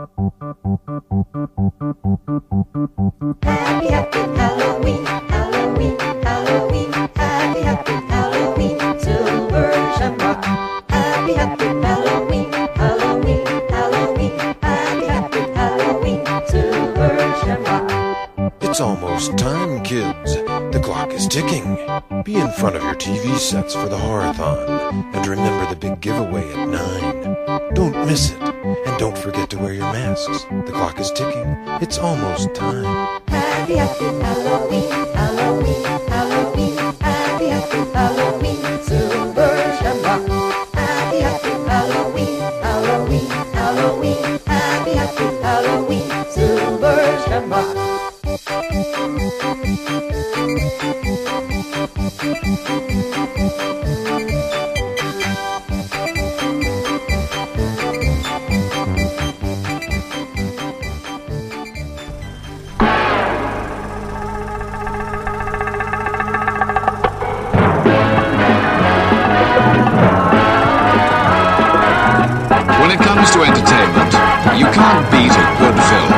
Happy, happy Halloween, Halloween, Halloween. Happy, happy Halloween, silver. Happy, happy Halloween, Halloween, Halloween. Happy, happy Halloween, silver. It's almost time, kids. The clock is ticking. Be in front of your TV sets for the horathon. And remember the big giveaway at 9. Don't miss it. The clock is ticking. It's almost time. Happy. Comes to entertainment, you can't beat a good film.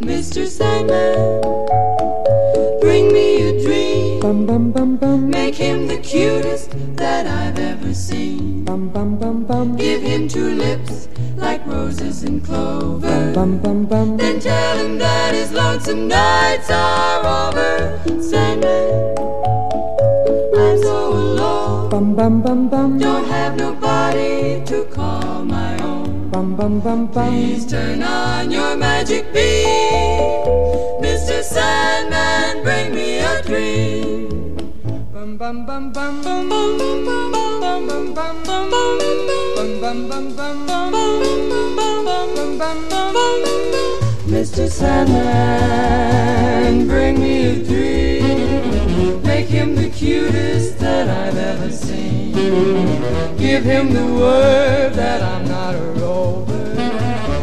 Mr. Sandman, bring me a dream. Make him the cutest that I've ever seen. Give him two lips roses and clover. Then tell him that his lonesome nights are over. Sandman, I'm so alone. Don't have nobody to call my own. Please turn on your magic beam. Mr. Sandman, bring me a dream. Bum bum bum bum bum bum bum bum bum bum bum bum bum bum bum bum bum bum bum Mr. Sandman, bring me a dream. Make him the cutest that I've ever seen. Give him the word that I'm not a rover.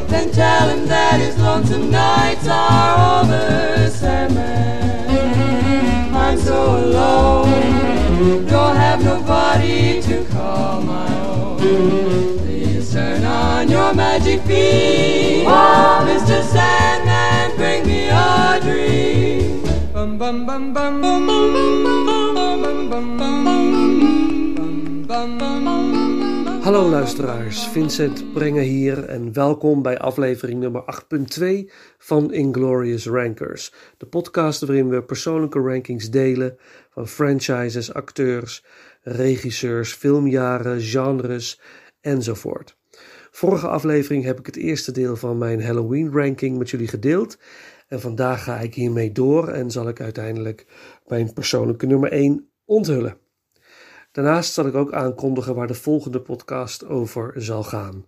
Then tell him that his lonesome nights are over. Sandman, I'm so alone. Don't have nobody to call my own. Your magic beam. Mr. Sandman, bring me a dream. Bum bum bum bum bum bum bum bum bum bum bum bum. Hallo luisteraars, Vincent Brengen hier en welkom bij aflevering nummer 8.2 van Inglorious Rankers. De podcast waarin we persoonlijke rankings delen van franchises, acteurs, regisseurs, filmjaren, genres enzovoort. Vorige aflevering heb ik het eerste deel van mijn Halloween ranking met jullie gedeeld. En vandaag ga ik hiermee door en zal ik uiteindelijk mijn persoonlijke nummer 1 onthullen. Daarnaast zal ik ook aankondigen waar de volgende podcast over zal gaan.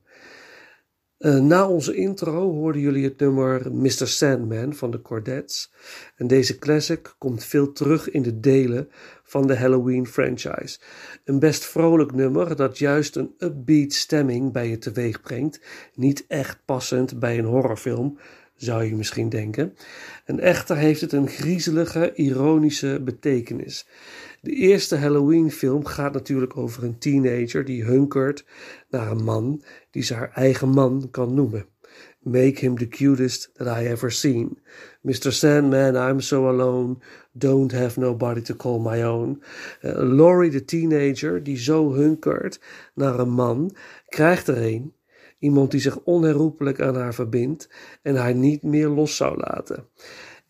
Eh, na onze intro hoorden jullie het nummer Mr. Sandman van de Cordettes. En deze classic komt veel terug in de delen van de Halloween franchise. Een best vrolijk nummer dat juist een upbeat stemming bij je teweeg brengt. Niet echt passend bij een horrorfilm, zou je misschien denken. En echter heeft het een griezelige, ironische betekenis. De eerste Halloween-film gaat natuurlijk over een teenager die hunkert naar een man die ze haar eigen man kan noemen. Make him the cutest that I ever seen. Mr. Sandman, I'm so alone. Don't have nobody to call my own. Uh, Laurie, de teenager, die zo hunkert naar een man, krijgt er een. Iemand die zich onherroepelijk aan haar verbindt en haar niet meer los zou laten.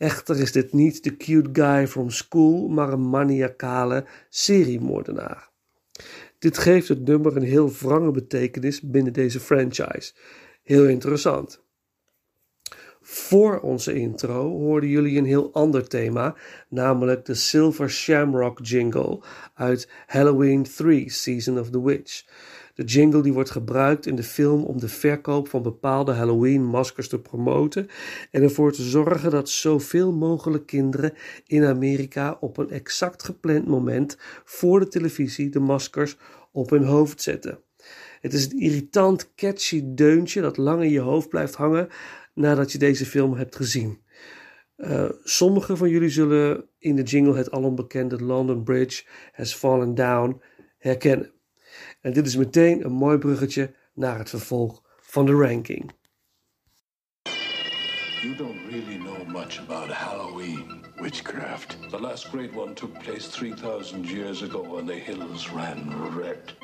Echter is dit niet de cute guy from school, maar een maniacale seriemoordenaar. Dit geeft het nummer een heel wrange betekenis binnen deze franchise. Heel interessant. Voor onze intro hoorden jullie een heel ander thema, namelijk de Silver Shamrock jingle uit Halloween 3 Season of the Witch. De jingle die wordt gebruikt in de film om de verkoop van bepaalde Halloween-maskers te promoten en ervoor te zorgen dat zoveel mogelijk kinderen in Amerika op een exact gepland moment voor de televisie de maskers op hun hoofd zetten. Het is een irritant, catchy deuntje dat lang in je hoofd blijft hangen nadat je deze film hebt gezien. Uh, sommigen van jullie zullen in de jingle het alombekende London Bridge Has Fallen Down herkennen. En dit is meteen een mooi bruggetje naar het vervolg van de ranking. You don't really know much about Halloween. Witchcraft. The last great one took place 3,000 years ago when the hills ran red.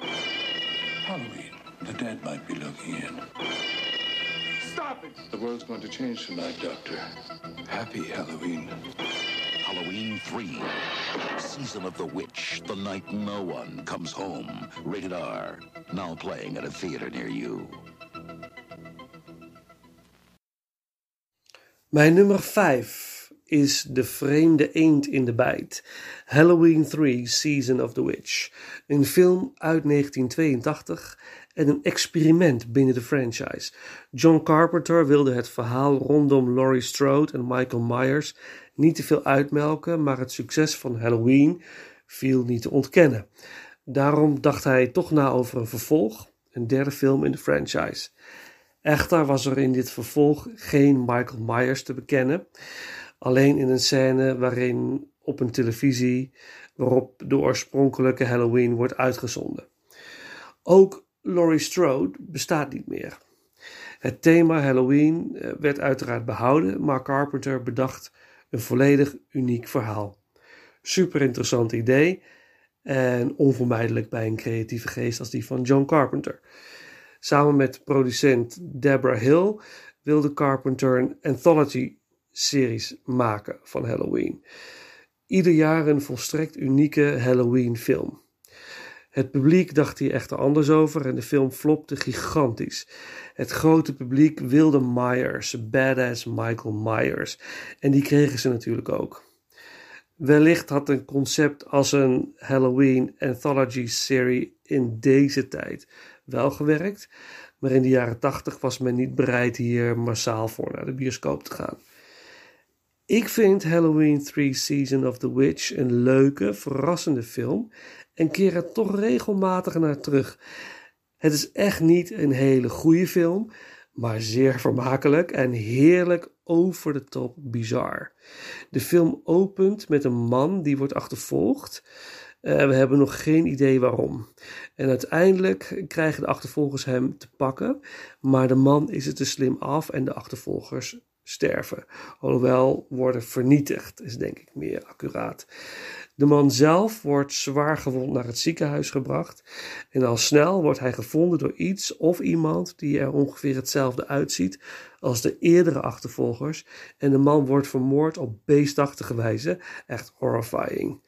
Halloween. The dead might be looking in. Stop it! The world's going to change tonight, Doctor. Happy Halloween. Halloween 3. Season of the Witch. The night no one comes home. Rated R. Now playing at a theater near you. Mijn nummer 5 is De Vreemde Eend in de Bijt. Halloween 3 Season of the Witch. Een film uit 1982 en een experiment binnen de franchise. John Carpenter wilde het verhaal rondom Laurie Strode en Michael Myers niet te veel uitmelken, maar het succes van Halloween viel niet te ontkennen. Daarom dacht hij toch na over een vervolg, een derde film in de franchise. Echter was er in dit vervolg geen Michael Myers te bekennen, alleen in een scène waarin op een televisie waarop de oorspronkelijke Halloween wordt uitgezonden. Ook Laurie Strode bestaat niet meer. Het thema Halloween eh, werd uiteraard behouden, maar Carpenter bedacht een volledig uniek verhaal. Super interessant idee en onvermijdelijk bij een creatieve geest als die van John Carpenter. Samen met producent Deborah Hill wilde Carpenter een anthology-series maken van Halloween. Ieder jaar een volstrekt unieke Halloween-film. Het publiek dacht hier echter anders over en de film flopte gigantisch. Het grote publiek wilde Myers, badass Michael Myers. En die kregen ze natuurlijk ook. Wellicht had een concept als een Halloween anthology serie in deze tijd wel gewerkt, maar in de jaren 80 was men niet bereid hier massaal voor naar de bioscoop te gaan. Ik vind Halloween 3 Season of the Witch een leuke, verrassende film en keer er toch regelmatig naar terug. Het is echt niet een hele goede film, maar zeer vermakelijk en heerlijk over de top bizar. De film opent met een man die wordt achtervolgd. Uh, we hebben nog geen idee waarom. En uiteindelijk krijgen de achtervolgers hem te pakken, maar de man is er te slim af en de achtervolgers sterven. Alhoewel worden vernietigd, is denk ik meer accuraat. De man zelf wordt zwaar gewond naar het ziekenhuis gebracht en al snel wordt hij gevonden door iets of iemand die er ongeveer hetzelfde uitziet als de eerdere achtervolgers en de man wordt vermoord op beestachtige wijze, echt horrifying.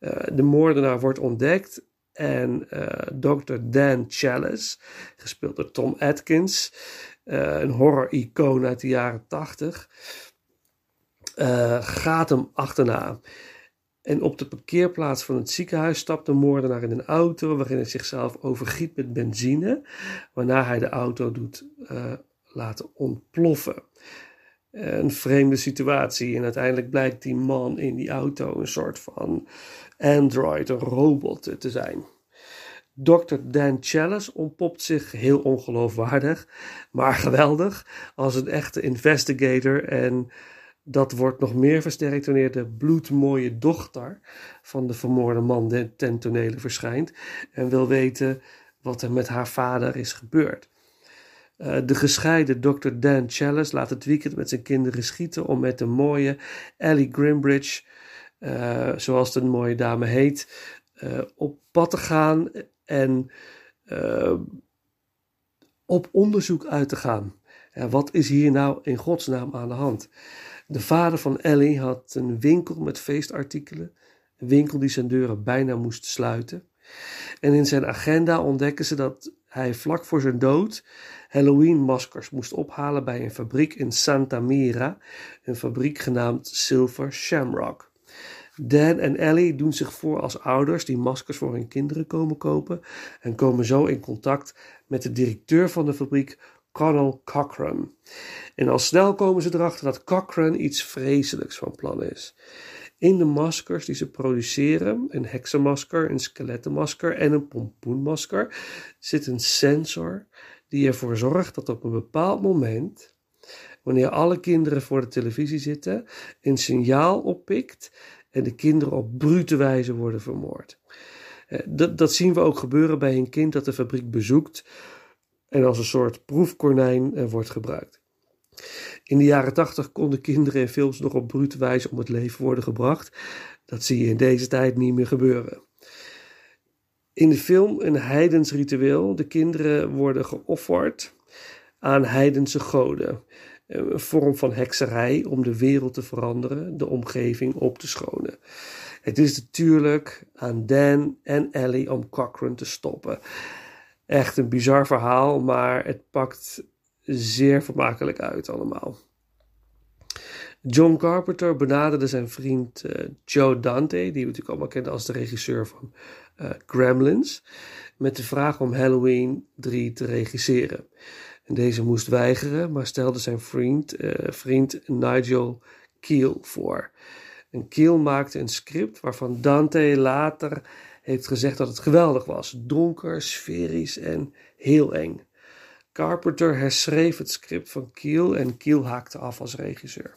Uh, de moordenaar wordt ontdekt en uh. Dan Chalice, gespeeld door Tom Atkins, uh, een horror-icoon uit de jaren 80, gaat hem achterna. En op de parkeerplaats van het ziekenhuis stapt de moordenaar in een auto waarin hij zichzelf overgiet met benzine, waarna hij de auto doet uh, laten ontploffen. Een vreemde situatie en uiteindelijk blijkt die man in die auto een soort van android, een robot te zijn. Dr. Dan Chalice ontpopt zich heel ongeloofwaardig, maar geweldig als een echte investigator en dat wordt nog meer versterkt wanneer de bloedmooie dochter van de vermoorde man ten tonele verschijnt en wil weten wat er met haar vader is gebeurd. Uh, de gescheiden Dr. Dan Chalice laat het weekend met zijn kinderen schieten om met de mooie Ellie Grimbridge, uh, zoals de mooie dame heet, uh, op pad te gaan en op onderzoek uit te gaan. wat is hier nou in godsnaam aan de hand? De vader van Ellie had een winkel met feestartikelen, een winkel die zijn deuren bijna moest sluiten. En in zijn agenda ontdekken ze dat hij vlak voor zijn dood Halloween-maskers moest ophalen bij een fabriek in Santa Mira, een fabriek genaamd Silver Shamrock. Dan en Ellie doen zich voor als ouders die maskers voor hun kinderen komen kopen en komen zo in contact met de directeur van de fabriek, Colonel Cochran. En al snel komen ze erachter dat Cochran iets vreselijks van plan is. In de maskers die ze produceren, een heksenmasker, een skelettenmasker en een pompoenmasker, zit een sensor die ervoor zorgt dat op een bepaald moment wanneer alle kinderen voor de televisie zitten, een signaal oppikt en de kinderen op brute wijze worden vermoord. Eh, dat, dat zien we ook gebeuren bij een kind dat de fabriek bezoekt en als een soort proefkonijn eh, wordt gebruikt. In de jaren tachtig konden kinderen in films nog op brute wijze om het leven worden gebracht. Dat zie je in deze tijd niet meer gebeuren. In de film een heidens ritueel. De kinderen worden geofferd aan heidense goden. Een vorm van hekserij om de wereld te veranderen, de omgeving op te schonen. Het is natuurlijk aan Dan en Ellie om Cochrane te stoppen. Echt een bizar verhaal, maar het pakt zeer vermakelijk uit allemaal. John Carpenter benaderde zijn vriend uh, Joe Dante, die we natuurlijk allemaal kennen als de regisseur van uh, Gremlins, met de vraag om Halloween 3 te regisseren. En deze moest weigeren, maar stelde zijn vriend, uh, vriend Nigel Keel voor. En Keel maakte een script waarvan Dante later heeft gezegd dat het geweldig was. Donker, sferisch en heel eng. Carpenter herschreef het script van Keel en Keel haakte af als regisseur.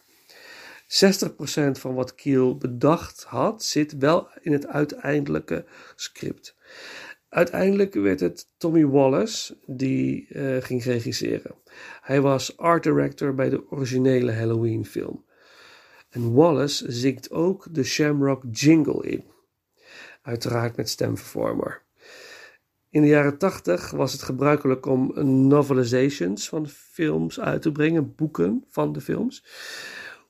60% van wat Keel bedacht had, zit wel in het uiteindelijke script. Uiteindelijk werd het Tommy Wallace die uh, ging regisseren. Hij was art director bij de originele Halloween film. En Wallace zingt ook de Shamrock Jingle in. Uiteraard met stemvervormer. In de jaren 80 was het gebruikelijk om novelizations van films uit te brengen, boeken van de films.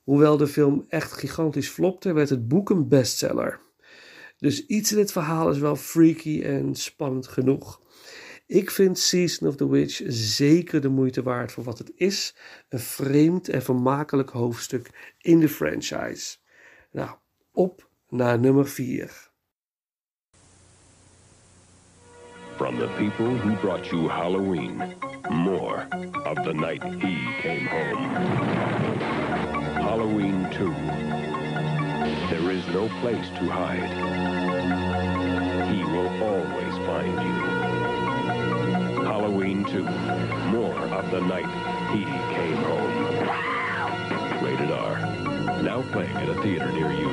Hoewel de film echt gigantisch flopte, werd het boek een bestseller. Dus iets in het verhaal is wel freaky en spannend genoeg. Ik vind Season of the Witch zeker de moeite waard voor wat het is: een vreemd en vermakelijk hoofdstuk in de franchise. Nou, op naar nummer 4. From the people who brought you Halloween, more of the night he came home. Halloween 2. There is no place to hide. He will always find you. Halloween 2. More of the night he came home. Rated R. Now playing at a theater near you.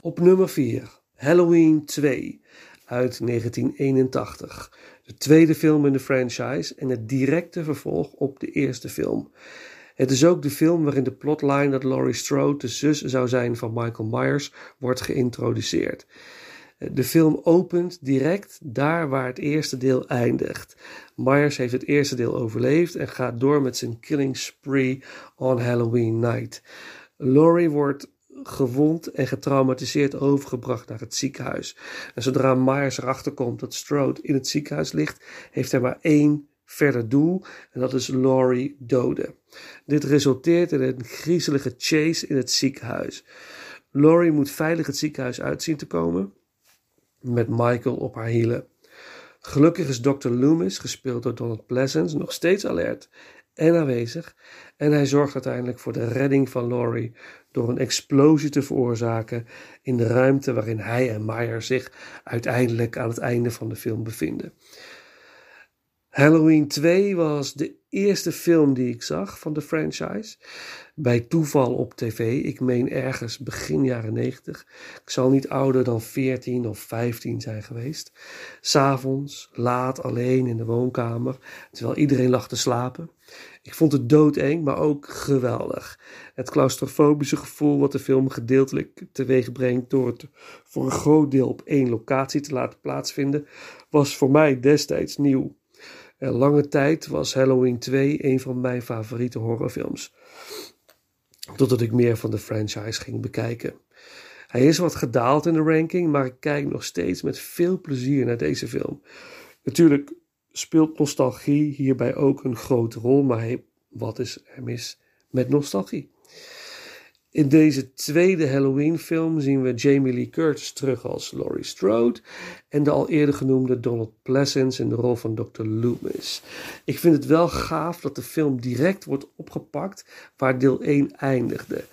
Op nummer 4. Halloween 2 uit 1981. De tweede film in de franchise en het directe vervolg op de eerste film. Het is ook de film waarin de plotline dat Laurie Strode de zus zou zijn van Michael Myers wordt geïntroduceerd. De film opent direct daar waar het eerste deel eindigt. Myers heeft het eerste deel overleefd en gaat door met zijn killing spree on Halloween night. Laurie wordt gewond en getraumatiseerd overgebracht naar het ziekenhuis. En zodra Myers erachter komt dat Strode in het ziekenhuis ligt, heeft hij maar één verder doel en dat is Laurie doden. Dit resulteert in een griezelige chase in het ziekenhuis. Laurie moet veilig het ziekenhuis uitzien te komen met Michael op haar hielen. Gelukkig is Dr. Loomis, gespeeld door Donald Pleasence, nog steeds alert en aanwezig en hij zorgt uiteindelijk voor de redding van Laurie door een explosie te veroorzaken in de ruimte waarin hij en Meyer zich uiteindelijk aan het einde van de film bevinden. Halloween 2 was de eerste film die ik zag van de franchise. Bij toeval op tv. Ik meen ergens begin jaren 90. Ik zal niet ouder dan 14 of 15 zijn geweest. S'avonds, laat alleen in de woonkamer, terwijl iedereen lag te slapen. Ik vond het doodeng, maar ook geweldig. Het claustrofobische gevoel wat de film gedeeltelijk teweeg brengt door het voor een groot deel op één locatie te laten plaatsvinden, was voor mij destijds nieuw. Lange tijd was Halloween 2 een van mijn favoriete horrorfilms. Totdat ik meer van de franchise ging bekijken. Hij is wat gedaald in de ranking, maar ik kijk nog steeds met veel plezier naar deze film. Natuurlijk speelt nostalgie hierbij ook een grote rol, maar wat is er mis met nostalgie? In deze tweede Halloween-film zien we Jamie Lee Curtis terug als Laurie Strode en de al eerder genoemde Donald Pleasence in de rol van Dr. Loomis. Ik vind het wel gaaf dat de film direct wordt opgepakt waar deel 1 eindigde.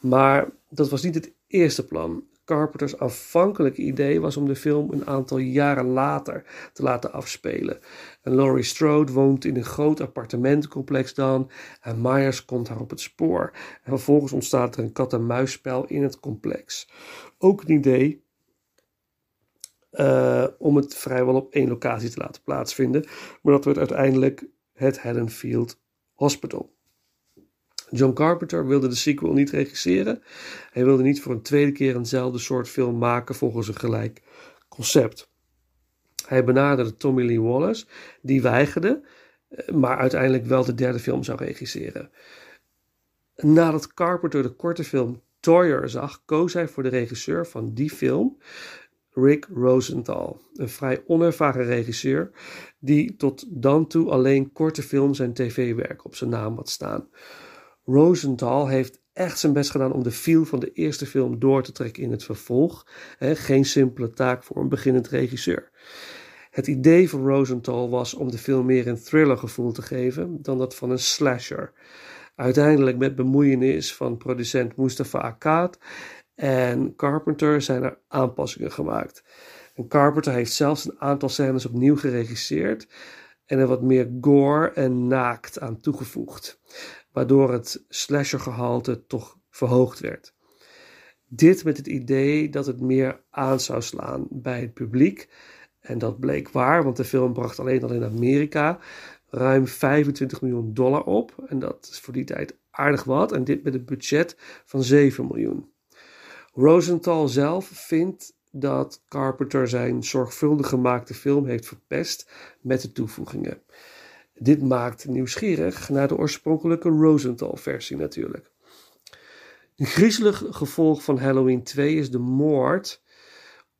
Maar dat was niet het eerste plan. Carpenter's afhankelijke idee was om de film een aantal jaren later te laten afspelen. En Laurie Strode woont in een groot appartementencomplex dan en Myers komt haar op het spoor. En vervolgens ontstaat er een kat-en-muisspel in het complex. Ook een idee uh, om het vrijwel op één locatie te laten plaatsvinden, maar dat wordt uiteindelijk het Haddonfield Hospital. John Carpenter wilde de sequel niet regisseren. Hij wilde niet voor een tweede keer eenzelfde soort film maken volgens een gelijk concept. Hij benaderde Tommy Lee Wallace, die weigerde, eh, maar uiteindelijk wel de derde film zou regisseren. Nadat Carpenter de korte film Toyer zag, koos hij voor de regisseur van die film, Rick Rosenthal, een vrij onervaren regisseur die tot dan toe alleen korte films en tv-werk op zijn naam had staan. Rosenthal heeft echt zijn best gedaan om de feel van de eerste film door te trekken in het vervolg. geen simpele taak voor een beginnend regisseur. Het idee van Rosenthal was om de film meer een thrillergevoel te geven dan dat van een slasher. Uiteindelijk met bemoeienis van producent Mustafa Akkad en Carpenter zijn er aanpassingen gemaakt. En Carpenter heeft zelfs een aantal scènes opnieuw geregisseerd en er wat meer gore en naakt aan toegevoegd, waardoor het slashergehalte toch verhoogd werd. Dit met het idee dat het meer aan zou slaan bij het publiek. En dat bleek waar, want de film bracht alleen al in Amerika ruim 25 miljoen dollar op. En dat is voor die tijd aardig wat. En dit met een budget van 7 miljoen. Rosenthal zelf vindt dat Carpenter zijn zorgvuldig gemaakte film heeft verpest met de toevoegingen. Dit maakt nieuwsgierig naar de oorspronkelijke Rosenthal-versie natuurlijk. Een griezelig gevolg van Halloween 2 is de moord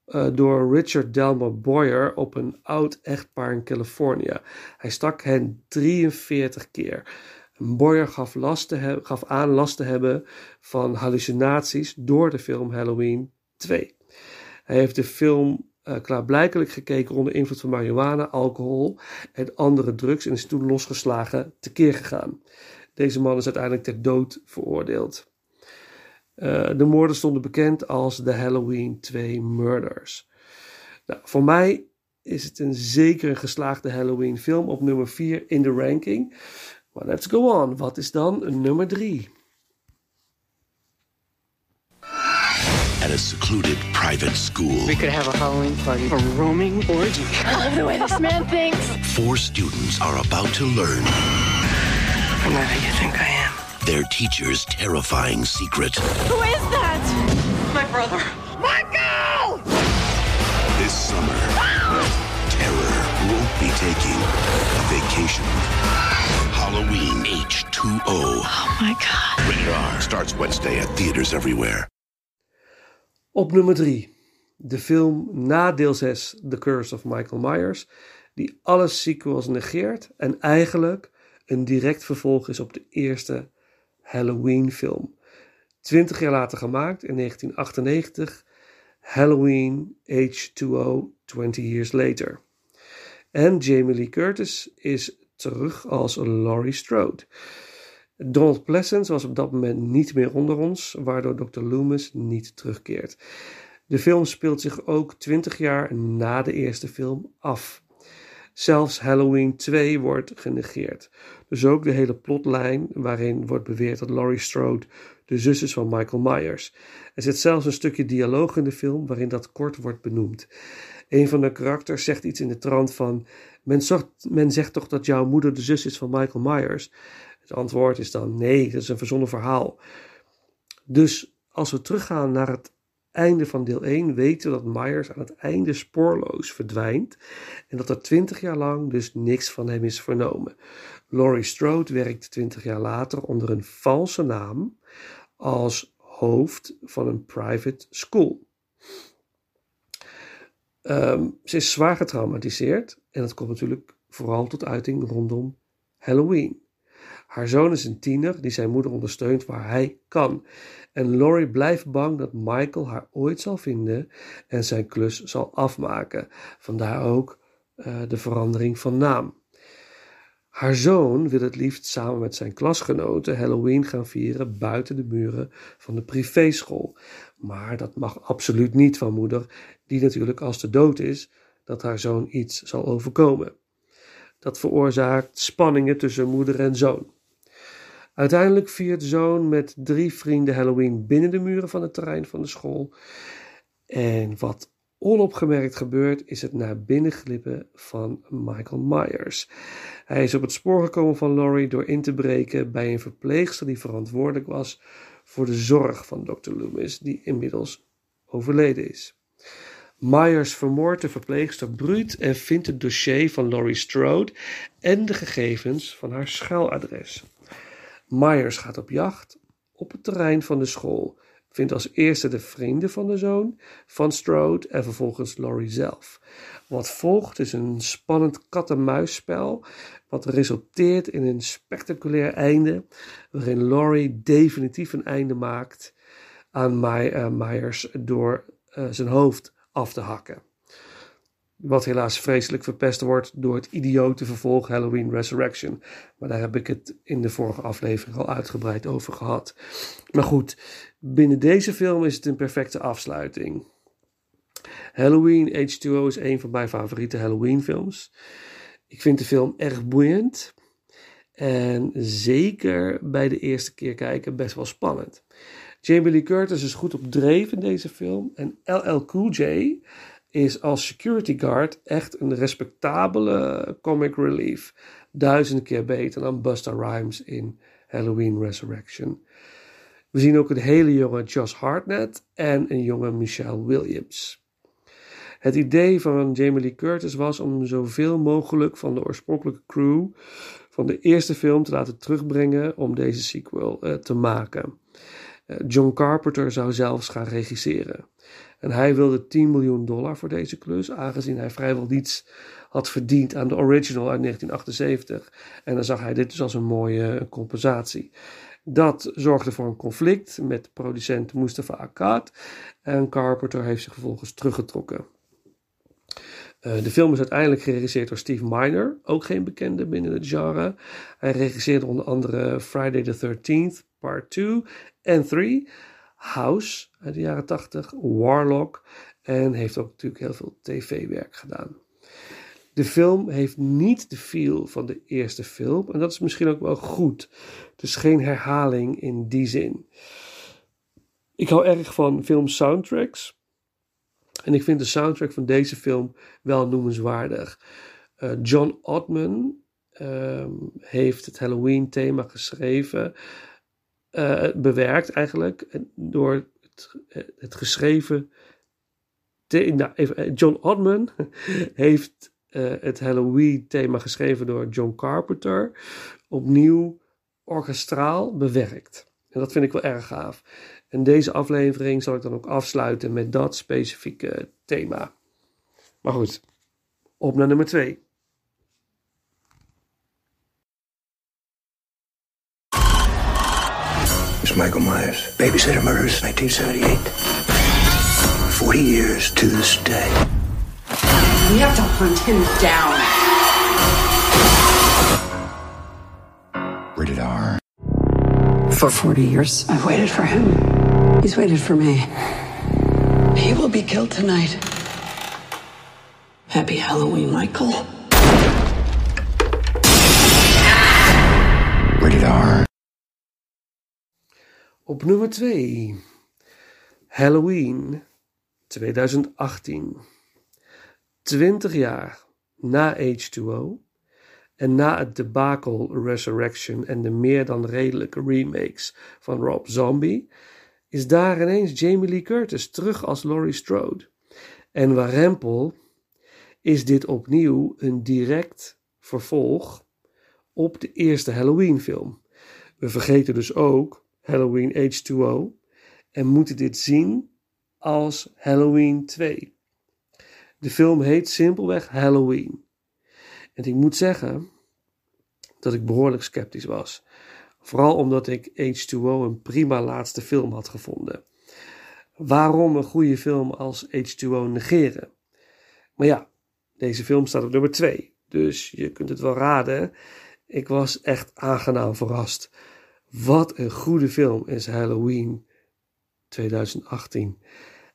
uh, door Richard Delmer Boyer op een oud echtpaar in Californië. Hij stak hen 43 keer. Boyer gaf, last gaf aan last te hebben van hallucinaties door de film Halloween 2. Hij heeft de film uh, klaarblijkelijk gekeken onder invloed van marihuana, alcohol en andere drugs en is toen losgeslagen tekeer gegaan. Deze man is uiteindelijk ter dood veroordeeld. Uh, de moorden stonden bekend als de Halloween 2 Murders. Nou, voor mij is het een zeker een geslaagde Halloween film op nummer 4 in de ranking. Maar let's go on. Wat is dan nummer 3? A secluded private school. We could have a Halloween party. A roaming orgy. I love the way this man thinks. Four students are about to learn. I'm not who you think I am. Their teacher's terrifying secret. Who is that? My brother. Michael! This summer, terror won't be taking a vacation. Halloween H2O. Oh my god. Rated R starts Wednesday at theaters everywhere. Op nummer 3. De film na deel 6, The Curse of Michael Myers, die alle sequels negeert en eigenlijk een direct vervolg is op de eerste Halloween-film. Twintig jaar later gemaakt, in 1998, Halloween H2O 20 Years Later. En Jamie Lee Curtis is terug als Laurie Strode. Donald Pleasence was op dat moment niet meer onder ons, waardoor Dr. Loomis niet terugkeert. De film speelt zich ook 20 jaar na de eerste film af. Zelfs Halloween 2 wordt genegeerd. Dus ook de hele plotlijn waarin wordt beweerd dat Laurie Strode de zus is van Michael Myers. Er zit zelfs een stukje dialoog in de film waarin dat kort wordt benoemd. Een van de karakters zegt iets in de trant van: men, men zegt toch dat jouw moeder de zus is van Michael Myers? Het antwoord is dan: nee, dat is een verzonnen verhaal. Dus als we teruggaan naar het einde van deel 1 weten we dat Myers aan het einde spoorloos verdwijnt en dat er 20 jaar lang dus niks van hem is vernomen. Laurie Strode werkt 20 jaar later onder een valse naam als hoofd van een private school. Um, ze is zwaar getraumatiseerd en dat komt natuurlijk vooral tot uiting rondom Halloween. Haar zoon is een tiener die zijn moeder ondersteunt waar hij kan. En Laurie blijft bang dat Michael haar ooit zal vinden en zijn klus zal afmaken. Vandaar ook uh, de verandering van naam. Haar zoon wil het liefst samen met zijn klasgenoten Halloween gaan vieren buiten de muren van de privéschool. Maar dat mag absoluut niet van moeder, die natuurlijk als de dood is, dat haar zoon iets zal overkomen. Dat veroorzaakt spanningen tussen moeder en zoon. Uiteindelijk viert zoon met drie vrienden Halloween binnen de muren van het terrein van de school. En wat onopgemerkt gebeurt, is het naar binnen glippen van Michael Myers. Hij is op het spoor gekomen van Laurie door in te breken bij een verpleegster die verantwoordelijk was voor de zorg van Dr. Loomis, die inmiddels overleden is. Myers vermoordt de verpleegster bruut en vindt het dossier van Laurie Strode en de gegevens van haar schuiladres. Myers gaat op jacht op het terrein van de school, vindt als eerste de vrienden van de zoon van Strode en vervolgens Laurie zelf. Wat volgt is een spannend kat-en-muisspel, wat resulteert in een spectaculair einde, waarin Laurie definitief een einde maakt aan uh, Myers door uh, zijn hoofd af te hakken. Wat helaas vreselijk verpest wordt door het idiote vervolg Halloween Resurrection. Maar daar heb ik het in de vorige aflevering al uitgebreid over gehad. Maar goed, binnen deze film is het een perfecte afsluiting. Halloween H2O is een van mijn favoriete Halloween films. Ik vind de film erg boeiend. En zeker bij de eerste keer kijken best wel spannend. Jamie Lee Curtis is goed op dreef in deze film. En LL Cool J is als security guard echt een respectabele comic relief. Duizend keer beter dan Busta Rhymes in Halloween Resurrection. We zien ook een hele jonge Josh Hartnett en een jonge Michelle Williams. Het idee van Jamie Lee Curtis was om zoveel mogelijk van de oorspronkelijke crew van de eerste film te laten terugbrengen om deze sequel uh, te maken. Uh, John Carpenter zou zelfs gaan regisseren. En hij wilde 10 miljoen dollar voor deze klus, aangezien hij vrijwel niets had verdiend aan de original uit 1978. En dan zag hij dit dus als een mooie compensatie. Dat zorgde voor een conflict met producent Mustafa Akkad en Carpenter heeft zich vervolgens teruggetrokken. Uh, de film is uiteindelijk geregisseerd door Steve Miner, ook geen bekende binnen het genre. Hij regisseerde onder andere Friday the 13th, Part 2 en 3, House uit de jaren 80, Warlock en heeft ook natuurlijk heel veel tv-werk gedaan. De film heeft niet de feel van de eerste film en dat is misschien ook wel goed. Dus geen herhaling in die zin. Ik hou erg van film soundtracks. En ik vind de soundtrack van deze film wel noemenswaardig. Uh, John Ottman um, heeft het Halloween thema geschreven, uh, bewerkt eigenlijk, door het, het geschreven. Nou, even, John Ottman heeft het Halloween thema geschreven door John Carpenter, opnieuw orkestraal bewerkt. En dat vind ik wel erg gaaf. En deze aflevering zal ik dan ook afsluiten met dat specifieke thema. Maar goed, op naar nummer 2. Michael Myers. Babysitter murders, 1978. 40 years to this day. We have to hunt him down. Rated R. For 40 years, I've waited for him. He's waited for me. He will be killed tonight. Happy Halloween, Michael. Rated R. Op nummer 2. Halloween 2018. 20 jaar na H2O en na het debacle Resurrection en de meer dan redelijke remakes van Rob Zombie, is daar ineens Jamie Lee Curtis terug als Laurie Strode. En warempel is dit opnieuw een direct vervolg op de eerste Halloween film. We vergeten dus ook Halloween H2O en moeten dit zien als Halloween 2. De film heet simpelweg Halloween. En ik moet zeggen dat ik behoorlijk sceptisch was. Vooral omdat ik H2O een prima laatste film had gevonden. Waarom een goede film als H2O negeren? Maar ja, deze film staat op nummer 2. Dus je kunt het wel raden. Ik was echt aangenaam verrast. Wat een goede film is Halloween 2018.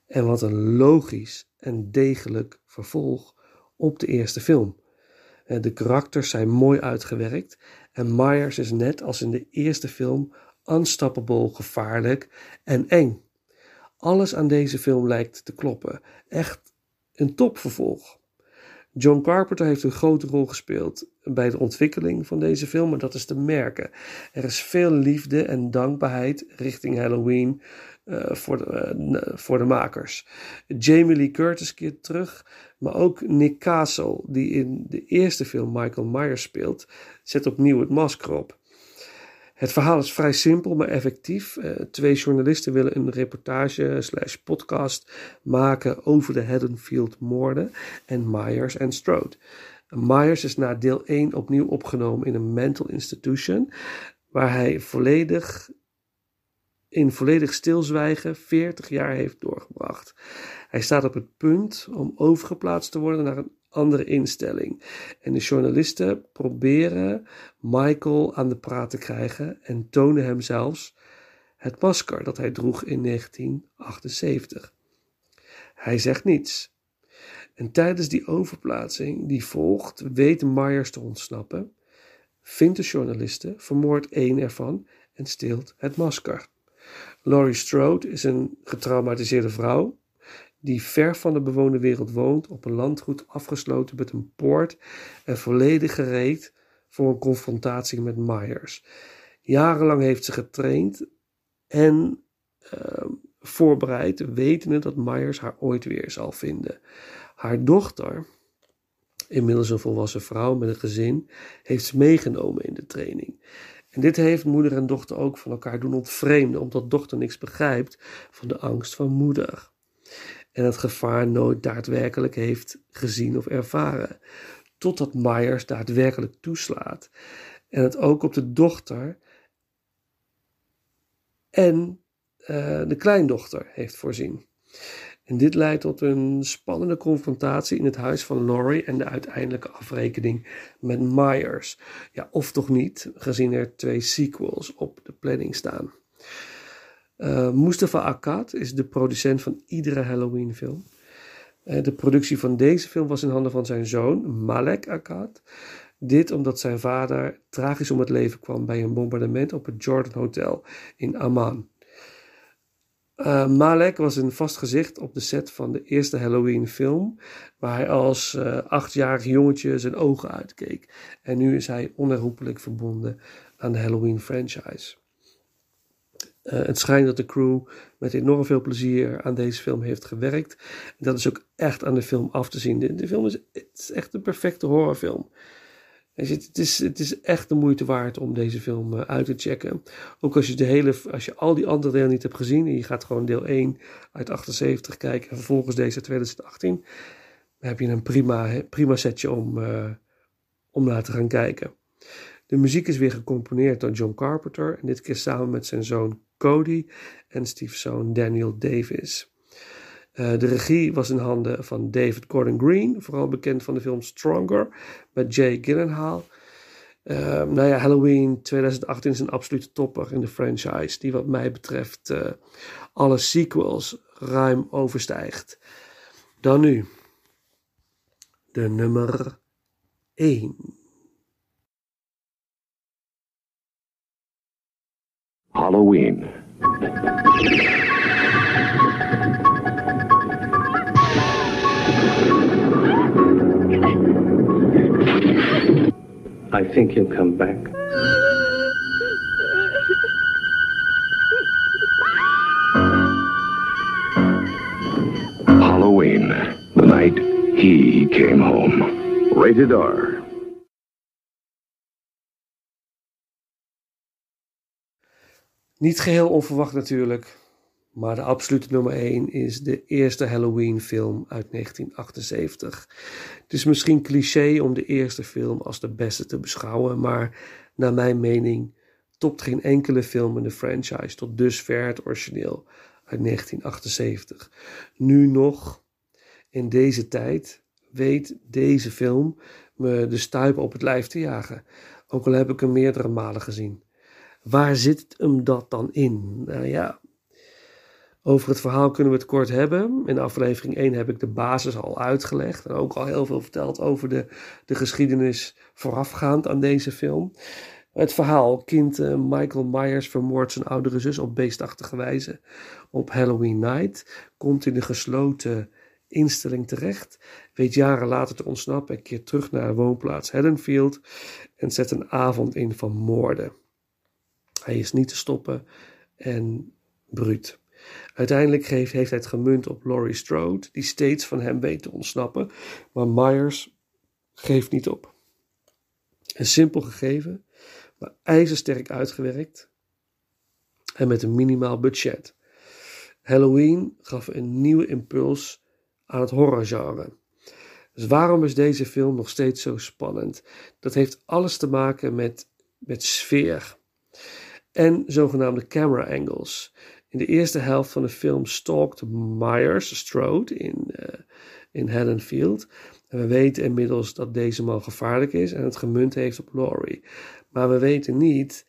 En wat een logisch en degelijk vervolg op de eerste film. Eh, de karakters zijn mooi uitgewerkt en Myers is net als in de eerste film unstoppable, gevaarlijk en eng. Alles aan deze film lijkt te kloppen. Echt een topvervolg. John Carpenter heeft een grote rol gespeeld bij de ontwikkeling van deze film, maar dat is te merken. Er is veel liefde en dankbaarheid richting Halloween uh, voor, de, uh, voor de makers. Jamie Lee Curtis keert terug, maar ook Nick Castle, die in de eerste film Michael Myers speelt, zet opnieuw het masker op. Het verhaal is vrij simpel, maar effectief. Uh, twee journalisten willen een reportage slash podcast maken over de Haddonfield moorden en Myers en Strode. Myers is na deel 1 opnieuw opgenomen in een mental institution, waar hij volledig in volledig stilzwijgen 40 jaar heeft doorgebracht. Hij staat op het punt om overgeplaatst te worden naar een andere instelling. En de journalisten proberen Michael aan de praat te krijgen en tonen hem zelfs het masker dat hij droeg in 1978. Hij zegt niets. En tijdens die overplaatsing die volgt, weet Myers te ontsnappen, vindt de journalisten, vermoordt één ervan en steelt het masker. Laurie Strode is een getraumatiseerde vrouw die ver van de bewoonde wereld woont, op een landgoed afgesloten met een poort en volledig gereed voor een confrontatie met Myers. Jarenlang heeft ze getraind en uh, voorbereid, wetende dat Myers haar ooit weer zal vinden. Haar dochter, inmiddels een volwassen vrouw met een gezin, heeft ze meegenomen in de training. En dit heeft moeder en dochter ook van elkaar doen ontvreemden, omdat dochter niks begrijpt van de angst van moeder. En het gevaar nooit daadwerkelijk heeft gezien of ervaren. Totdat Myers daadwerkelijk toeslaat. En het ook op de dochter en uh, de kleindochter heeft voorzien. En dit leidt tot een spannende confrontatie in het huis van Laurie en de uiteindelijke afrekening met Myers. Ja, of toch niet, gezien er twee sequels op de planning staan. Uh, Mustafa Akkad is de producent van iedere Halloween-film. Uh, de productie van deze film was in handen van zijn zoon, Malek Akkad. Dit omdat zijn vader tragisch om het leven kwam bij een bombardement op het Jordan Hotel in Amman. Uh, Malek was een vast gezicht op de set van de eerste Halloween-film, waar hij als achtjarig jongetje zijn ogen uitkeek. En nu is hij onherroepelijk verbonden aan de Halloween-franchise. Uh, het schijnt dat de crew met enorm veel plezier aan deze film heeft gewerkt. Dat is ook echt aan de film af te zien. De, film is, is echt een perfecte horrorfilm. Het is, het is echt de moeite waard om deze film eh, uit te checken. Ook als je, de hele, als je al die andere delen niet hebt gezien en je gaat gewoon deel 1 uit 78 kijken en vervolgens deze 2018, dan heb je een prima, prima setje om, uh, om naar te gaan kijken. De muziek is weer gecomponeerd door John Carpenter en dit keer samen met zijn zoon Cody en stiefzoon Daniel Davis. Uh, de regie was in handen van David Gordon Green, vooral bekend van de film Stronger met Jay Gyllenhaal. Uh, nou ja, Halloween 2018 is een absolute topper in de franchise, die wat mij betreft uh, alle sequels ruim overstijgt. Dan nu, de nummer 1. Halloween. I think he'll come back. Halloween, the night he came home. Rated R. Niet geheel onverwacht natuurlijk, maar de absolute nummer 1 is de eerste Halloween-film uit 1978. Het is misschien cliché om de eerste film als de beste te beschouwen, maar naar mijn mening topt geen enkele film in de franchise tot dusver het origineel uit 1978. Nu nog, in deze tijd, weet deze film me de stuip op het lijf te jagen. Ook al heb ik hem meerdere malen gezien. Waar zit hem dat dan in? Nou ja, over het verhaal kunnen we het kort hebben. In aflevering 1 heb ik de basis al uitgelegd en ook al heel veel verteld over de, de geschiedenis voorafgaand aan deze film. Het verhaal, kind uh, Michael Myers vermoordt zijn oudere zus op beestachtige wijze op Halloween night, komt in een gesloten instelling terecht, weet jaren later te ontsnappen en keert terug naar woonplaats Haddonfield en zet een avond in van moorden. Hij is niet te stoppen en bruut. Uiteindelijk heeft, heeft hij het gemunt op Laurie Strode, die steeds van hem weet te ontsnappen, maar Myers geeft niet op. Een simpel gegeven, maar ijzersterk uitgewerkt en met een minimaal budget. Halloween gaf een nieuwe impuls aan het horrorgenre. Dus waarom is deze film nog steeds zo spannend? Dat heeft alles te maken met, met sfeer en zogenaamde camera angles. In de eerste helft van de film stalkt Myers Strode in, uh, in Haddonfield. We weten inmiddels dat deze man gevaarlijk is en het gemunt heeft op Laurie. Maar we weten niet,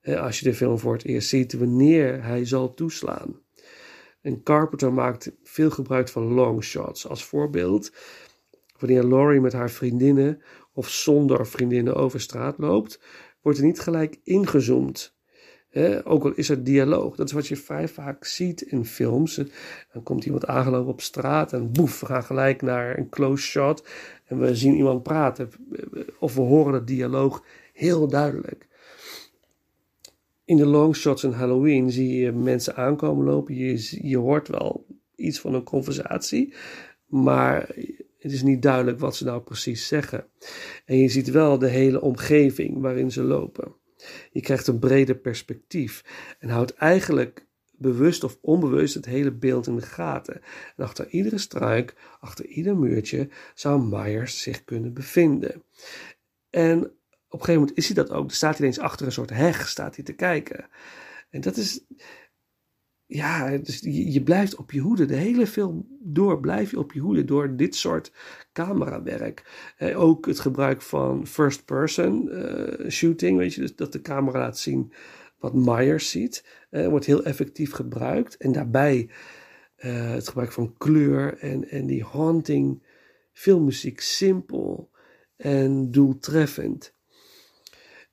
eh, als je de film voor het eerst ziet, wanneer hij zal toeslaan. En Carpenter maakt veel gebruik van long shots. Als voorbeeld, wanneer Laurie met haar vriendinnen of zonder vriendinnen over straat loopt, wordt er niet gelijk ingezoomd ook al is er dialoog. Dat is wat je vrij vaak ziet in films. Dan komt iemand aangelopen op straat en boef, we gaan gelijk naar een close shot. En we zien iemand praten. Of we horen dat dialoog heel duidelijk. In de long shots in Halloween zie je mensen aankomen lopen. Je, je hoort wel iets van een conversatie. Maar het is niet duidelijk wat ze nou precies zeggen. En je ziet wel de hele omgeving waarin ze lopen. Je krijgt een breder perspectief en houdt eigenlijk bewust of onbewust het hele beeld in de gaten. En achter iedere struik, achter ieder muurtje zou Myers zich kunnen bevinden. En op een gegeven moment is hij dat ook. Dan staat hij ineens achter een soort heg, staat hij te kijken. En dat is, ja, dus je, je, blijft op je hoede. De hele film door blijf je op je hoede door dit soort camerawerk. Eh, ook het gebruik van first person uh, shooting, weet je, dus dat de camera laat zien wat Myers ziet, uh, wordt heel effectief gebruikt. En daarbij uh, het gebruik van kleur en, en die haunting filmmuziek simpel en doeltreffend.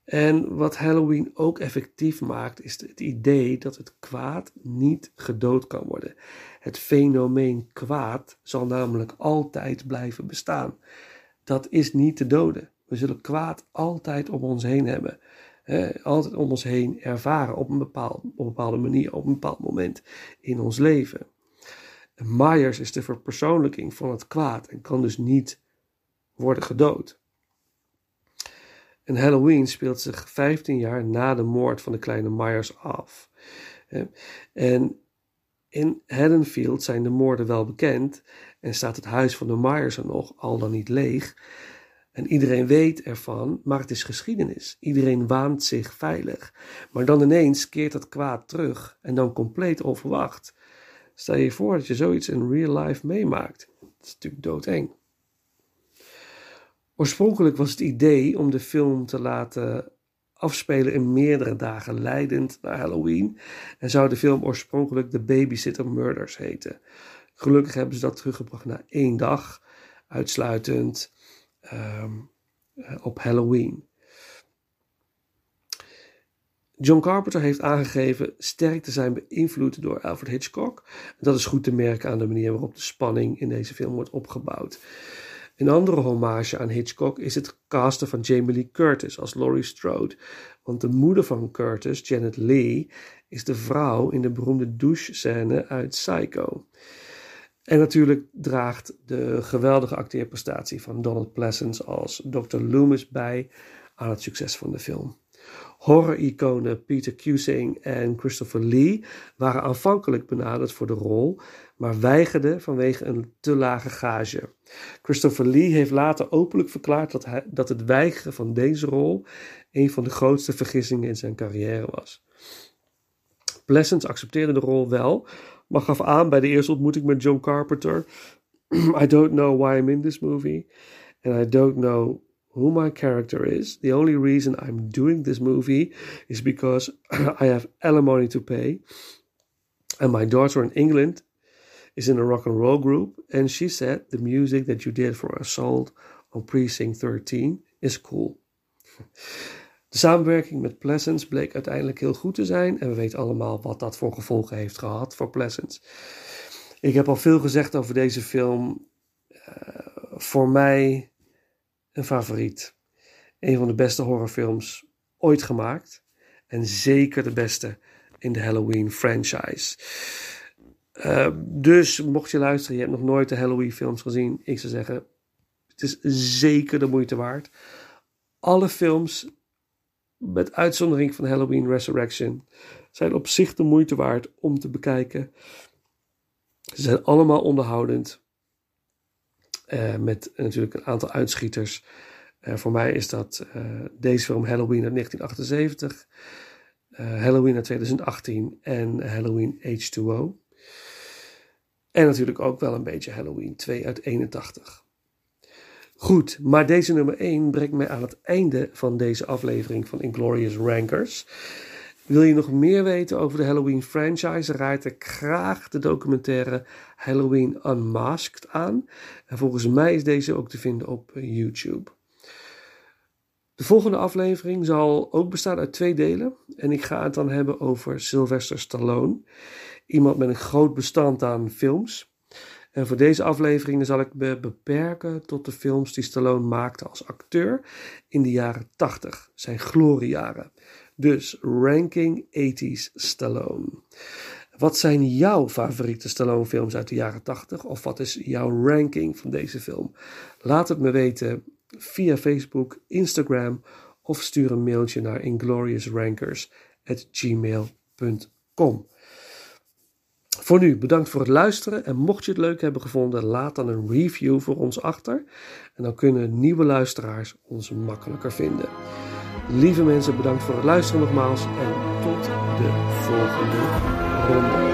En wat Halloween ook effectief maakt, is het idee dat het kwaad niet gedood kan worden. Het fenomeen kwaad zal namelijk altijd blijven bestaan. Dat is niet te doden. We zullen kwaad altijd om ons heen hebben. altijd om ons heen ervaren op een, bepaald, op een bepaalde manier, op een bepaald moment in ons leven. Myers is de verpersoonlijking van het kwaad en kan dus niet worden gedood. En Halloween speelt zich 15 jaar na de moord van de kleine Myers af. En in Haddonfield zijn de moorden wel bekend en staat het huis van de Myers er nog, al dan niet leeg. En iedereen weet ervan, maar het is geschiedenis. Iedereen waant zich veilig. Maar dan ineens keert dat kwaad terug en dan compleet onverwacht. Stel je voor dat je zoiets in real life meemaakt. Dat is natuurlijk doodeng. Oorspronkelijk was het idee om de film te laten afspelen in meerdere dagen, leidend naar Halloween. En zou de film oorspronkelijk The Babysitter Murders heten. Gelukkig hebben ze dat teruggebracht naar één dag, uitsluitend um, op Halloween. John Carpenter heeft aangegeven sterk te zijn beïnvloed door Alfred Hitchcock. Dat is goed te merken aan de manier waarop de spanning in deze film wordt opgebouwd. Een andere hommage aan Hitchcock is het casten van Jamie Lee Curtis als Laurie Strode. Want de moeder van Curtis, Janet Lee, is de vrouw in de beroemde douche-scène uit Psycho. En natuurlijk draagt de geweldige acteerprestatie van Donald Pleasence als Dr. Loomis bij aan het succes van de film. Horror-iconen Peter Cushing en Christopher Lee waren aanvankelijk benaderd voor de rol, maar weigerden vanwege een te lage gage. Christopher Lee heeft later openlijk verklaard dat, hij, dat het weigeren van deze rol een van de grootste vergissingen in zijn carrière was. Pleasant accepteerde de rol wel, maar gaf aan bij de eerste ontmoeting met John Carpenter: I don't know why I'm in this movie, and I don't know who my character is. The only reason I'm doing this movie is because I have alimony to pay. And my daughter in England is in a rock and roll group. And she said the music that you did for Assault on Precinct 13 is cool. De samenwerking met Pleasance bleek uiteindelijk heel goed te zijn. En we weten allemaal wat dat voor gevolgen heeft gehad voor Pleasance. Ik heb al veel gezegd over deze film. Uh, voor mij een favoriet. Een van de beste horrorfilms ooit gemaakt. En zeker de beste in de Halloween franchise. Uh, dus mocht je luisteren, je hebt nog nooit de Halloween films gezien. Ik zou zeggen, het is zeker de moeite waard. Alle films, met uitzondering van Halloween Resurrection, zijn op zich de moeite waard om te bekijken. Ze zijn allemaal onderhoudend. Uh, met natuurlijk een aantal uitschieters. Uh, voor mij is dat uh, deze film Halloween uit 1978, Halloween uit 2018 en Halloween H2O. En natuurlijk ook wel een beetje Halloween 2 uit 81. Goed, maar deze nummer 1 brengt mij aan het einde van deze aflevering van Inglorious Rankers. Wil je nog meer weten over de Halloween franchise? Raad ik graag de documentaire Halloween Unmasked aan. En volgens mij is deze ook te vinden op YouTube. De volgende aflevering zal ook bestaan uit twee delen. En ik ga het dan hebben over Sylvester Stallone. Iemand met een groot bestand aan films. En voor deze afleveringen zal ik me beperken tot de films die Stallone maakte als acteur in de jaren 80, zijn gloriejaren. Dus ranking 80s Stallone. Wat zijn jouw favoriete Stallone films uit de jaren 80? Of wat is jouw ranking van deze film? Laat het me weten via Facebook, Instagram of stuur een mailtje naar ingloriousrankers.gmail.com. Voor nu bedankt voor het luisteren en mocht je het leuk hebben gevonden, laat dan een review voor ons achter. En dan kunnen nieuwe luisteraars ons makkelijker vinden. Lieve mensen, bedankt voor het luisteren nogmaals en tot de volgende ronde.